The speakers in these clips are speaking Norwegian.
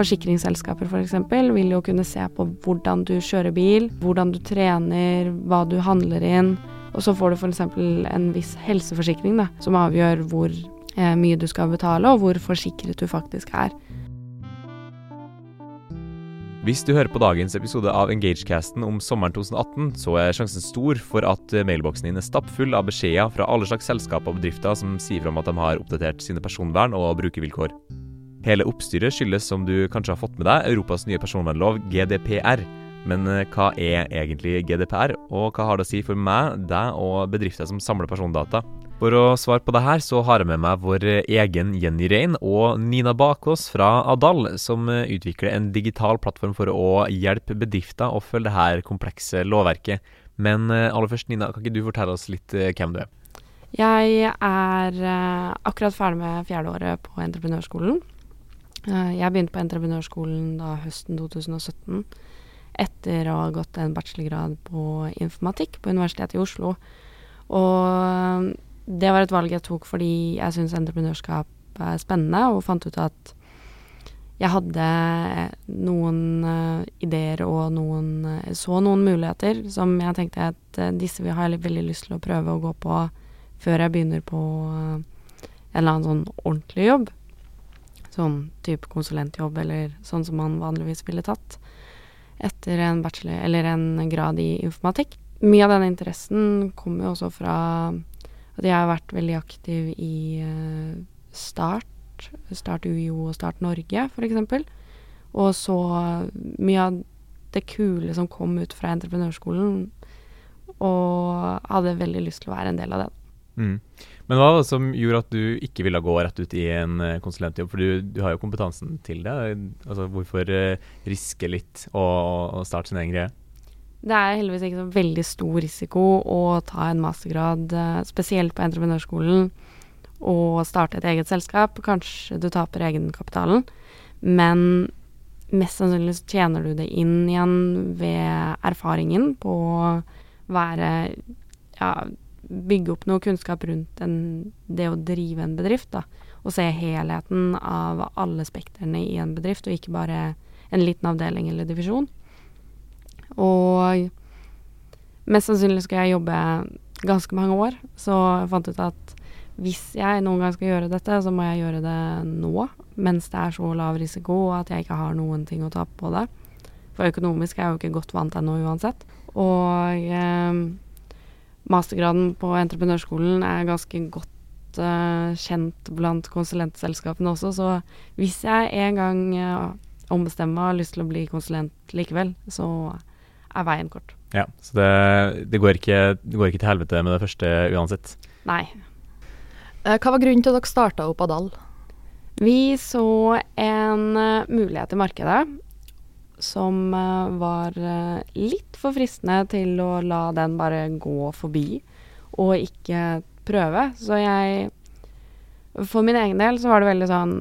Forsikringsselskaper f.eks. For vil jo kunne se på hvordan du kjører bil, hvordan du trener, hva du handler inn. Og så får du f.eks. en viss helseforsikring da, som avgjør hvor eh, mye du skal betale, og hvor forsikret du faktisk er. Hvis du hører på dagens episode av Engagecasten om sommeren 2018, så er sjansen stor for at mailboksen din er stappfull av beskjeder fra alle slags selskaper og bedrifter som sier fra at de har oppdatert sine personvern og brukervilkår. Hele oppstyret skyldes, som du kanskje har fått med deg, Europas nye personvernlov, GDPR. Men eh, hva er egentlig GDPR, og hva har det å si for meg, deg og bedrifter som samler persondata? For å svare på det her, så har jeg med meg vår egen Jenny Rein og Nina Bakås fra Adal, som utvikler en digital plattform for å hjelpe bedrifter å følge det her komplekse lovverket. Men eh, aller først, Nina, kan ikke du fortelle oss litt eh, hvem du er? Jeg er akkurat ferdig med fjerdeåret på entreprenørskolen. Jeg begynte på entreprenørskolen da høsten 2017 etter å ha gått en bachelorgrad på informatikk på Universitetet i Oslo. Og det var et valg jeg tok fordi jeg syns entreprenørskap er spennende, og fant ut at jeg hadde noen uh, ideer og noen uh, så noen muligheter som jeg tenkte at uh, disse har jeg veldig lyst til å prøve å gå på før jeg begynner på en eller annen sånn ordentlig jobb. Sånn type konsulentjobb eller sånn som man vanligvis ville tatt etter en bachelor eller en grad i informatikk. Mye av denne interessen kommer jo også fra at jeg har vært veldig aktiv i uh, Start, Start UiO og Start Norge f.eks. Og så mye av det kule som kom ut fra entreprenørskolen, og hadde veldig lyst til å være en del av det. Mm. Men hva var det som gjorde at du ikke ville gå rett ut i en eh, konsulentjobb? For du, du har jo kompetansen til det. Altså, hvorfor uh, riske litt og, og starte sin egen greie? Det er heldigvis ikke så veldig stor risiko å ta en mastergrad, uh, spesielt på entreprenørskolen, og starte et eget selskap. Kanskje du taper egenkapitalen, men mest sannsynlig så tjener du det inn igjen ved erfaringen på å være ja, bygge opp noe kunnskap rundt en, det å drive en bedrift, da. Og se helheten av alle spektrene i en bedrift, og ikke bare en liten avdeling eller divisjon. Og mest sannsynlig skal jeg jobbe ganske mange år, så jeg fant ut at hvis jeg noen gang skal gjøre dette, så må jeg gjøre det nå, mens det er så lav risiko at jeg ikke har noen ting å tape på det. For økonomisk er jeg jo ikke godt vant ennå uansett. Og eh, mastergraden på entreprenørskolen er ganske godt uh, kjent blant konsulentselskapene også, så hvis jeg en gang uh, ombestemmer meg og har lyst til å bli konsulent likevel, så er veien kort. Ja, Så det, det, går ikke, det, går ikke, til helvete med det første uansett? Nei. Eh, hva var grunnen til at dere starta opp Adal? Vi så en mulighet i markedet som uh, var uh, litt for fristende til å la den bare gå forbi og ikke prøve. Så jeg For min egen del så var det veldig sånn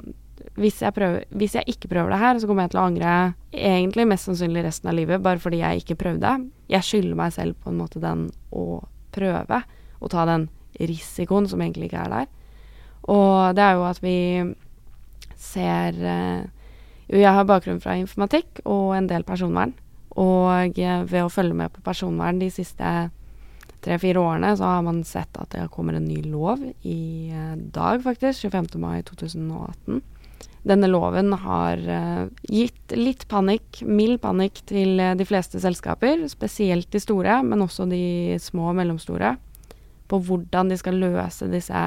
hvis jeg, prøver, hvis jeg ikke prøver det her, så kommer jeg til å angre egentlig mest sannsynlig resten av livet, bare fordi jeg ikke prøvde. Jeg skylder meg selv på en måte den å prøve, og ta den risikoen som egentlig ikke er der. Og det er jo at vi ser jo, jeg har bakgrunn fra informatikk og en del personvern. Og eh, ved å følge med på personvern de siste tre-fire årene, så har man sett at det kommer en ny lov i eh, dag, faktisk. 25. mai 2018. Denne loven har uh, gitt litt panikk, mild panikk, til uh, de fleste selskaper. Spesielt de store, men også de små og mellomstore. På hvordan de skal løse disse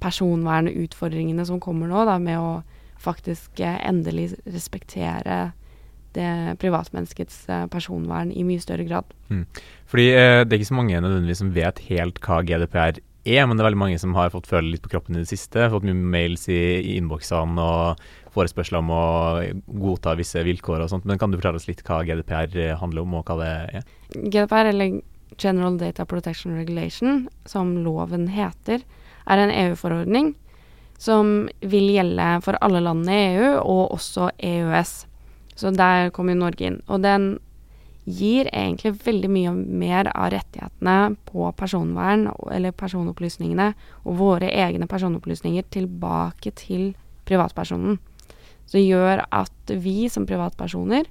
personvernutfordringene som kommer nå, da, med å faktisk eh, endelig respektere det privatmenneskets eh, personvern i mye større grad. Mm. Fordi eh, Det er ikke så mange nødvendigvis som vet helt hva GDPR er, men det er veldig mange som har fått føle litt på kroppen i det siste. Fått mye mails i, i innboksene og forespørsler om å godta visse vilkår og sånt. Men kan du fortelle oss litt hva GDPR handler om, og hva det er? GDPR, eller General Data Protection Regulation, som loven heter, er en EU-forordning som vil gjelde for alle landene i EU, og også EØS. Så der kommer jo Norge inn. Og den gir egentlig veldig mye mer av rettighetene på personvern, eller personopplysningene, og våre egne personopplysninger tilbake til privatpersonen. som gjør at vi som privatpersoner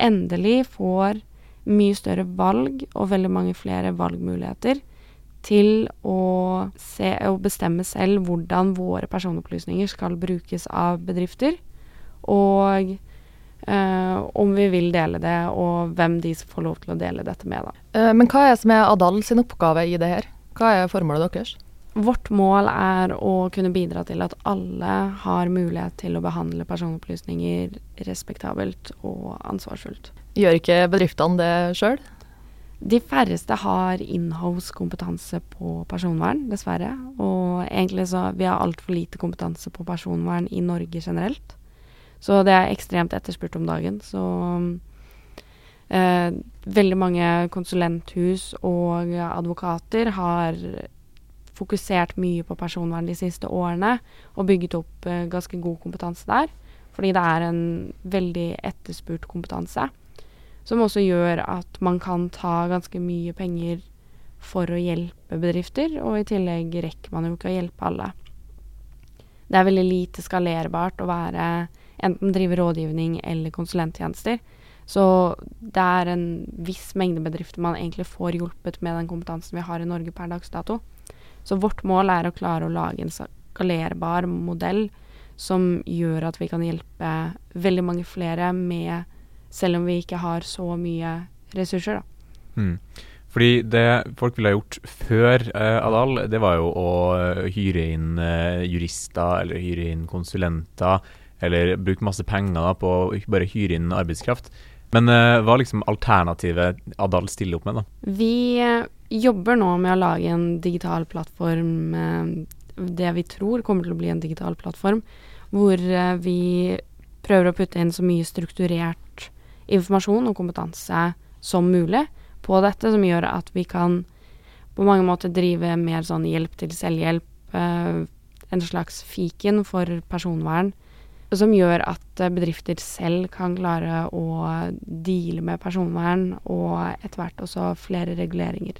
endelig får mye større valg og veldig mange flere valgmuligheter til å se å bestemme selv hvordan våre personopplysninger skal brukes av bedrifter, og eh, om vi vil dele det, og hvem de som får lov til å dele dette med. Da. Eh, men hva er det som er Adal sin oppgave i det her? Hva er formålet deres? Vårt mål er å kunne bidra til at alle har mulighet til å behandle personopplysninger respektabelt og ansvarsfullt. Gjør ikke bedriftene det sjøl? De færreste har inhouse-kompetanse på personvern, dessverre. Og egentlig så vi har altfor lite kompetanse på personvern i Norge generelt. Så det er ekstremt etterspurt om dagen. Så eh, veldig mange konsulenthus og advokater har fokusert mye på personvern de siste årene og bygget opp eh, ganske god kompetanse der. Fordi det er en veldig etterspurt kompetanse. Som også gjør at man kan ta ganske mye penger for å hjelpe bedrifter, og i tillegg rekker man jo ikke å hjelpe alle. Det er veldig lite skalerbart å være enten drive rådgivning eller konsulenttjenester. Så det er en viss mengde bedrifter man egentlig får hjulpet med den kompetansen vi har i Norge per dags dato. Så vårt mål er å klare å lage en skalerbar modell som gjør at vi kan hjelpe veldig mange flere med selv om vi ikke har så mye ressurser, da. Mm. Fordi det folk ville ha gjort før eh, Adal, det var jo å eh, hyre inn eh, jurister eller hyre inn konsulenter, eller bruke masse penger da, på å ikke bare hyre inn arbeidskraft. Men eh, hva liksom alternativet Adal stiller opp med, da? Vi eh, jobber nå med å lage en digital plattform, eh, det vi tror kommer til å bli en digital plattform, hvor vi prøver å putte inn så mye strukturert informasjon og kompetanse som mulig på dette, som gjør at vi kan på mange måter drive mer sånn hjelp til selvhjelp, eh, en slags fiken for personvern, som gjør at bedrifter selv kan klare å deale med personvern, og etter hvert også flere reguleringer.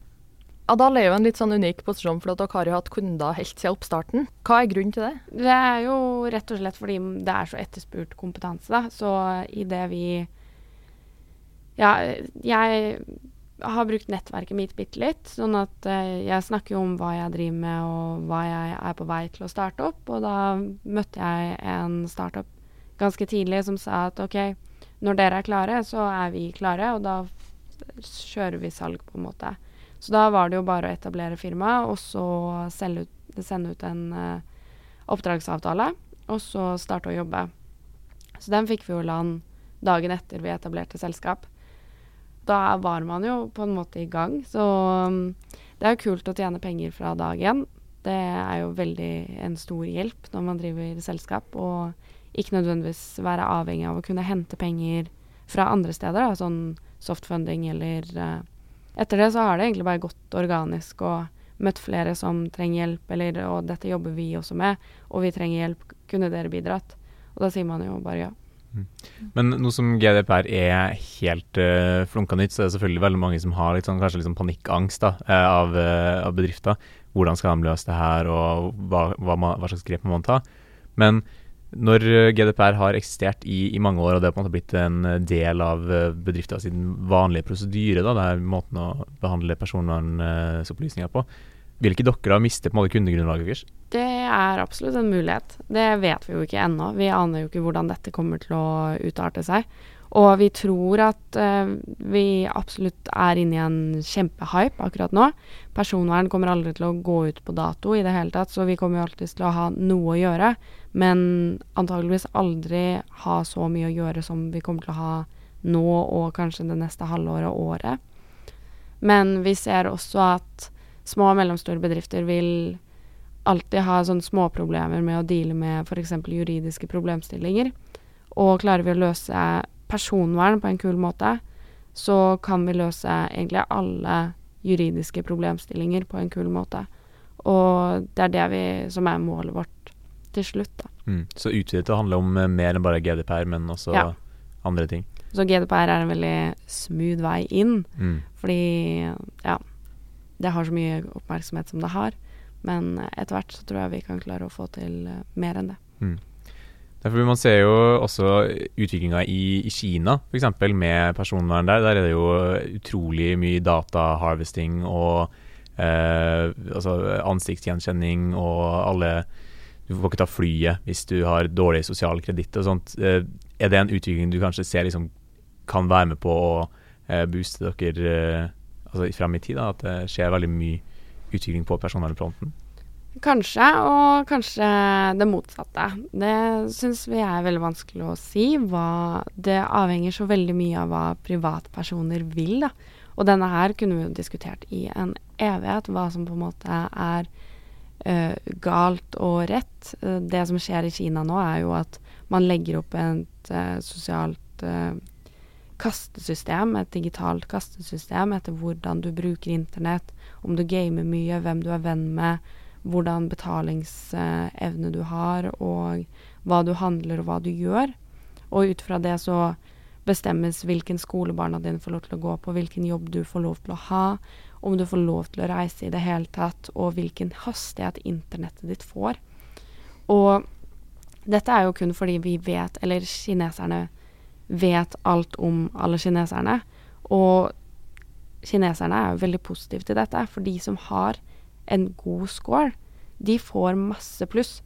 Adal er jo en litt sånn unik posisjon, for at dere har jo hatt kunder helt siden oppstarten. Hva er grunnen til det? Det er jo rett og slett fordi det er så etterspurt kompetanse, da. Så i det vi ja, jeg har brukt nettverket mitt bitte litt. Sånn at uh, jeg snakker jo om hva jeg driver med og hva jeg er på vei til å starte opp. Og da møtte jeg en startup ganske tidlig som sa at OK, når dere er klare, så er vi klare, og da kjører vi salg, på en måte. Så da var det jo bare å etablere firma, og så ut, sende ut en uh, oppdragsavtale, og så starte å jobbe. Så den fikk vi jo land dagen etter vi etablerte selskap da var man jo på en måte i gang. Så um, det er jo kult å tjene penger fra dag én. Det er jo veldig en stor hjelp når man driver selskap, og ikke nødvendigvis være avhengig av å kunne hente penger fra andre steder, da, sånn softfunding eller uh, Etter det så har det egentlig bare gått organisk og møtt flere som trenger hjelp, eller og dette jobber vi også med, og vi trenger hjelp, kunne dere bidratt? Og da sier man jo bare ja. Mm. Men nå som GDPR er helt uh, flunka nytt, så er det selvfølgelig veldig mange som har litt sånn, kanskje litt sånn panikkangst da, uh, av, uh, av, bedrifter. Hvordan skal de løse det her, og hva, hva, hva, slags grep må man ta? Men når GDPR har eksistert i, i, mange år, og det har på en måte blitt en del av bedrifter sin vanlige prosedyre, da, det er måten å behandle personvernopplysninger på, vil ikke dere miste på en måte kundegrunnlaget deres? Det er absolutt en mulighet. Det vet vi jo ikke ennå. Vi aner jo ikke hvordan dette kommer til å utarte seg. Og vi tror at uh, vi absolutt er inne i en kjempehype akkurat nå. Personvern kommer aldri til å gå ut på dato i det hele tatt, så vi kommer jo alltid til å ha noe å gjøre. Men antageligvis aldri ha så mye å gjøre som vi kommer til å ha nå og kanskje det neste halvåret og året. Men vi ser også at små og mellomstore bedrifter vil alltid ha sånne småproblemer med å deale med f.eks. juridiske problemstillinger. Og klarer vi å løse personvern på en kul måte, så kan vi løse egentlig alle juridiske problemstillinger på en kul måte. Og det er det vi, som er målet vårt til slutt. Da. Mm. Så utvidet handler om eh, mer enn bare GDPR, men også ja. andre ting? Så GDPR er en veldig smooth vei inn, mm. fordi ja det har så mye oppmerksomhet som det har. Men etter hvert så tror jeg vi kan klare å få til uh, mer enn det. Mm. Derfor Man ser jo også utviklinga i, i Kina, f.eks. med personvern der. Der er det jo utrolig mye data harvesting og eh, altså ansiktsgjenkjenning og alle Du får ikke ta flyet hvis du har dårlig sosial kreditt og sånt. Eh, er det en utvikling du kanskje ser liksom kan være med på å eh, booste dere eh, altså frem i tid? Da, at det skjer veldig mye utvikling på personvernfronten? Kanskje, og kanskje det motsatte. Det syns vi er veldig vanskelig å si. Hva, det avhenger så veldig mye av hva privatpersoner vil, da. Og denne her kunne vi jo diskutert i en evighet, hva som på en måte er uh, galt og rett. Uh, det som skjer i Kina nå, er jo at man legger opp et uh, sosialt kastesystem, et digitalt kastesystem etter hvordan du bruker internett, om du gamer mye, hvem du er venn med hvordan betalingsevne du har, og hva du handler og hva du gjør. Og ut fra det så bestemmes hvilken skole barna dine får lov til å gå på, hvilken jobb du får lov til å ha, om du får lov til å reise i det hele tatt, og hvilken hastighet internettet ditt får. Og dette er jo kun fordi vi vet, eller kineserne vet alt om alle kineserne. Og kineserne er jo veldig positive til dette, for de som har en god score, de får masse pluss.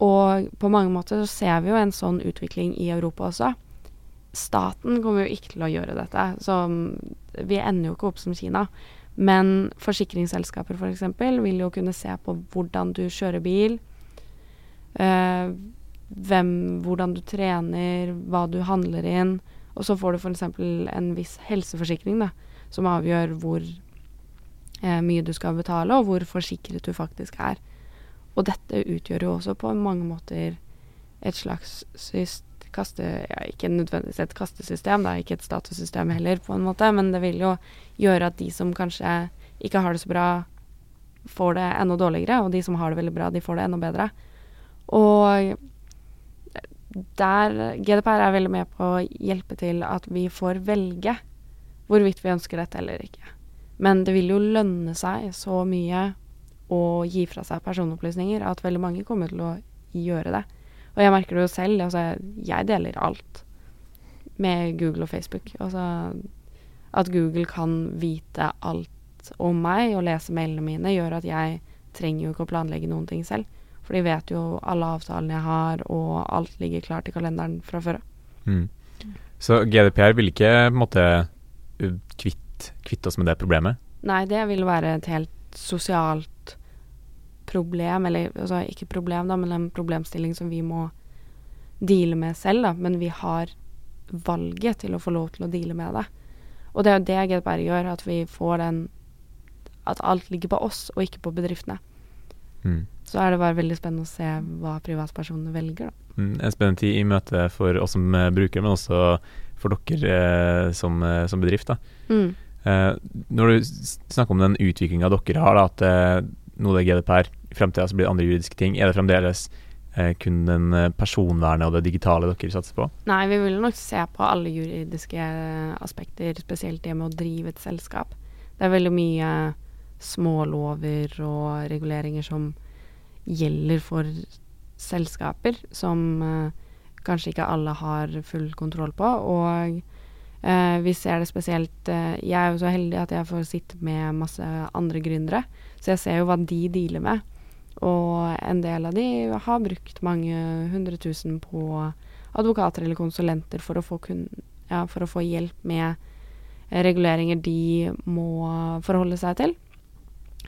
Og på mange måter så ser vi jo en sånn utvikling i Europa også. Staten kommer jo ikke til å gjøre dette, så vi ender jo ikke opp som Kina. Men forsikringsselskaper f.eks. For vil jo kunne se på hvordan du kjører bil, øh, hvem, hvordan du trener, hva du handler inn. Og så får du f.eks. en viss helseforsikring da, som avgjør hvor eh, mye du skal betale, og hvor forsikret du faktisk er. Og dette utgjør jo også på mange måter et slags syst, kaste, ja, ikke nødvendigvis et kastesystem, det er ikke et statussystem heller, på en måte, men det vil jo gjøre at de som kanskje ikke har det så bra, får det enda dårligere, og de som har det veldig bra, de får det enda bedre. Og der GDPR er veldig med på å hjelpe til at vi får velge hvorvidt vi ønsker dette eller ikke. Men det vil jo lønne seg så mye å gi fra seg personopplysninger at veldig mange kommer til å gjøre det. Og jeg merker det jo selv. Altså, jeg deler alt med Google og Facebook. Altså at Google kan vite alt om meg og lese mailene mine, gjør at jeg trenger jo ikke å planlegge noen ting selv. For de vet jo alle avtalene jeg har, og alt ligger klart i kalenderen fra før av. Mm. Så GDPR vil ikke på en måte kvitte kvitt oss med det problemet? Nei, det vil være et helt sosialt problem, eller altså ikke problem, da, men en problemstilling som vi må deale med selv, da. Men vi har valget til å få lov til å deale med det. Og det er jo det GDPR gjør, at vi får den At alt ligger på oss, og ikke på bedriftene. Mm. Så er det bare veldig spennende å se hva privatpersonene velger, da. Mm, en spennende tid i møte for oss som brukere, men også for dere eh, som, eh, som, bedrift. da. Mm. Når du snakker om den utviklinga dere har, da, at uh, nå det er GDPR, i fremtida så blir det andre juridiske ting, er det fremdeles kun den personvernet og det digitale dere satser på? Nei, vi vil nok se på alle juridiske aspekter, spesielt det med å drive et selskap. Det er veldig mye smålover og reguleringer som gjelder for selskaper, som kanskje ikke alle har full kontroll på. og Uh, vi ser det spesielt uh, Jeg er jo så heldig at jeg får sitte med masse andre gründere, så jeg ser jo hva de dealer med. Og en del av de har brukt mange hundre tusen på advokater eller konsulenter for å få, kun, ja, for å få hjelp med reguleringer de må forholde seg til.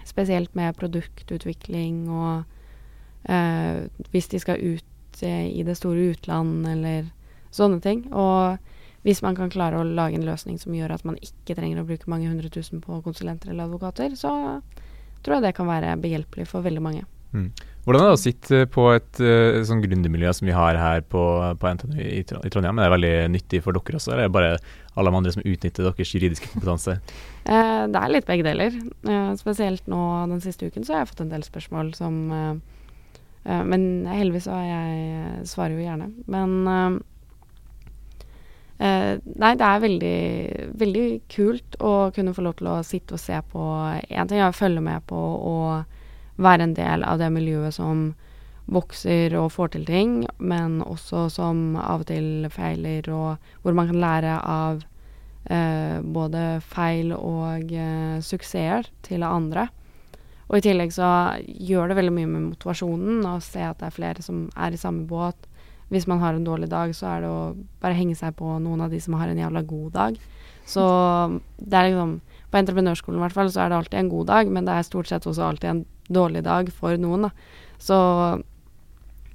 Spesielt med produktutvikling og uh, hvis de skal ut i det store utland eller sånne ting. Og hvis man kan klare å lage en løsning som gjør at man ikke trenger å bruke mange hundre tusen på konsulenter eller advokater, så tror jeg det kan være behjelpelig for veldig mange. Mm. Hvordan er det å sitte på et uh, sånn gründermiljø som vi har her på, på NTNU i, i Trondheim? Er det veldig nyttig for dere også, eller er det bare alle de andre som utnytter deres juridiske kompetanse? uh, det er litt begge deler. Uh, spesielt nå den siste uken så har jeg fått en del spørsmål som Men heldigvis så jeg svarer jo gjerne. Men Uh, nei, det er veldig, veldig kult å kunne få lov til å sitte og se på Én ting er å følge med på og være en del av det miljøet som vokser og får til ting, men også som av og til feiler, og hvor man kan lære av eh, både feil og eh, suksesser til andre. Og i tillegg så gjør det veldig mye med motivasjonen å se at det er flere som er i samme båt. Hvis man har en dårlig dag, så er det å bare henge seg på noen av de som har en jævla god dag. Så det er liksom På entreprenørskolen i hvert fall så er det alltid en god dag, men det er stort sett også alltid en dårlig dag for noen, da. Så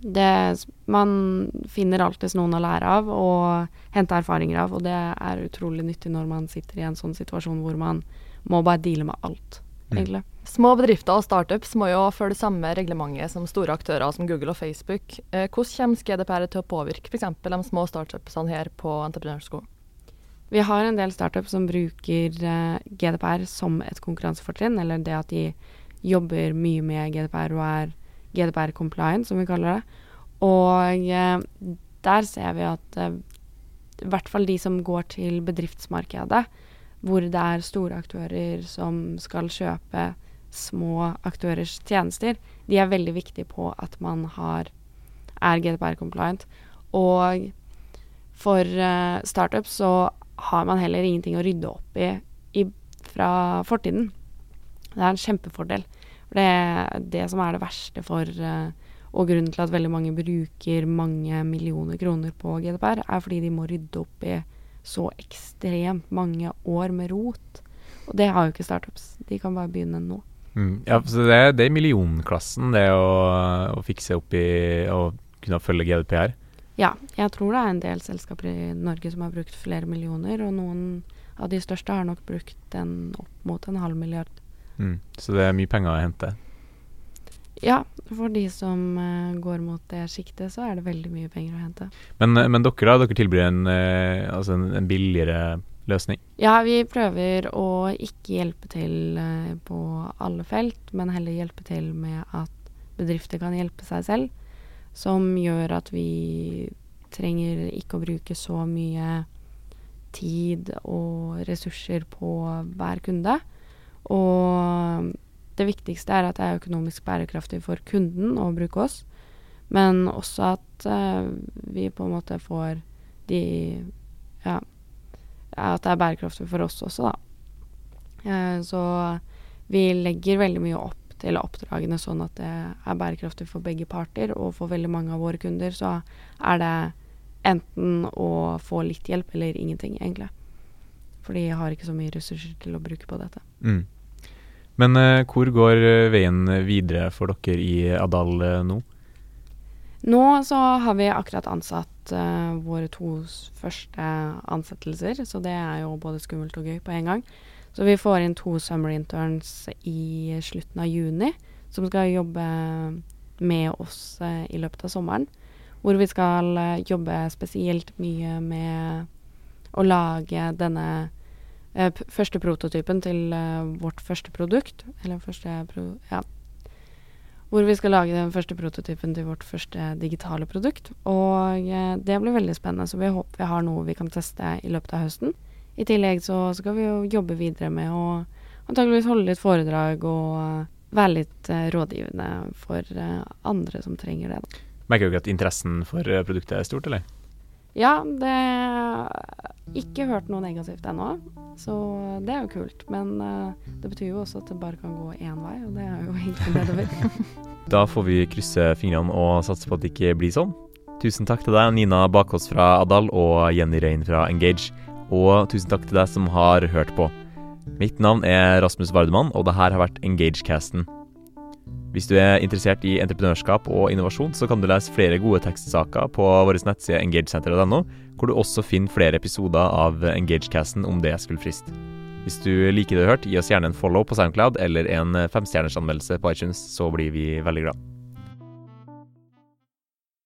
det Man finner alltids noen å lære av og hente erfaringer av, og det er utrolig nyttig når man sitter i en sånn situasjon hvor man må bare deale med alt, mm. Små bedrifter og startups må jo følge samme reglementet som store aktører som Google og Facebook. Eh, hvordan kommer GDPR til å påvirke f.eks. de små startupsene her på entreprenørskolen? Vi har en del startups som bruker eh, GDPR som et konkurransefortrinn, eller det at de jobber mye med GDPR og er GDPR compliant, som vi kaller det. Og eh, der ser vi at eh, i hvert fall de som går til bedriftsmarkedet, hvor det er store aktører som skal kjøpe små aktørers tjenester, de er veldig viktige på at man har, er GDPR compliant. Og for uh, startups så har man heller ingenting å rydde opp i, i fra fortiden. Det er en kjempefordel. For det det som er det verste for uh, Og grunnen til at veldig mange bruker mange millioner kroner på GDPR, er fordi de må rydde opp i så ekstremt mange år med rot. Og det har jo ikke startups. De kan bare begynne nå. Mm, ja, så det, det er millionklassen, det å, å fikse opp i å kunne følge GDPR? Ja, jeg tror det er en del selskaper i Norge som har brukt flere millioner, og noen av de største har nok brukt en opp mot en halv milliard. Mm. Så det er mye penger å hente? Ja, for de som uh, går mot det sjiktet, så er det veldig mye penger å hente. Men, men dere da, dere tilbyr en, uh, altså en, en, billigere løsning? Ja, vi prøver å ikke hjelpe til uh, på alle felt, men heller hjelpe til med at bedrifter kan hjelpe seg selv. Som gjør at vi trenger ikke å bruke så mye tid og ressurser på hver kunde. Og det viktigste er at det er økonomisk bærekraftig for kunden å bruke oss, men også at uh, vi på en måte får de Ja, at det er bærekraftig for oss også, da. Uh, så vi legger veldig mye opp til oppdragene sånn at det er bærekraftig for begge parter, og for veldig mange av våre kunder så er det enten å få litt hjelp eller ingenting, egentlig. For de har ikke så mye ressurser til å bruke på dette. Mm. Men uh, hvor går eh, veien videre for dere i Adal uh, nå? Nå så har vi akkurat ansatt uh, våre to første ansettelser, så det er jo både skummelt og gøy på en gang. Så vi får inn to summer interns i slutten av juni, som skal jobbe med oss i løpet av sommeren. Hvor vi skal jobbe spesielt mye med å lage denne eh, første prototypen til eh, vårt første produkt. Eller første pro... Ja. Hvor vi skal lage den første prototypen til vårt første digitale produkt. Og eh, det blir veldig spennende, så vi håper vi har noe vi kan teste i løpet av høsten. I tillegg så skal vi jo jobbe videre med å antageligvis holde litt foredrag og eh, være litt rådgivende for andre som trenger det. Merker du ikke at interessen for produktet er stort, eller? Ja, det Ikke hørt noe negativt ennå, så det er jo kult. Men uh, det betyr jo også at det bare kan gå én vei, og det er jo egentlig nedover. da får vi krysse fingrene og satse på at det ikke blir sånn. Tusen takk til deg, Nina Bakås fra Adal og Jenny Rein fra Engage. Og tusen takk til deg som har hørt på. Mitt navn er Rasmus Vardemann, og det her har vært Engagecasten. Hvis du er interessert i entreprenørskap og innovasjon, så kan du lese flere gode tekstsaker på vår nettside engagecenter.no, hvor du også finner flere episoder av Engagecasten om det skulle friste. Hvis du liker det du har hørt, gi oss gjerne en follow på SoundCloud eller en femstjerners anmeldelse på iTunes, så blir vi veldig glad.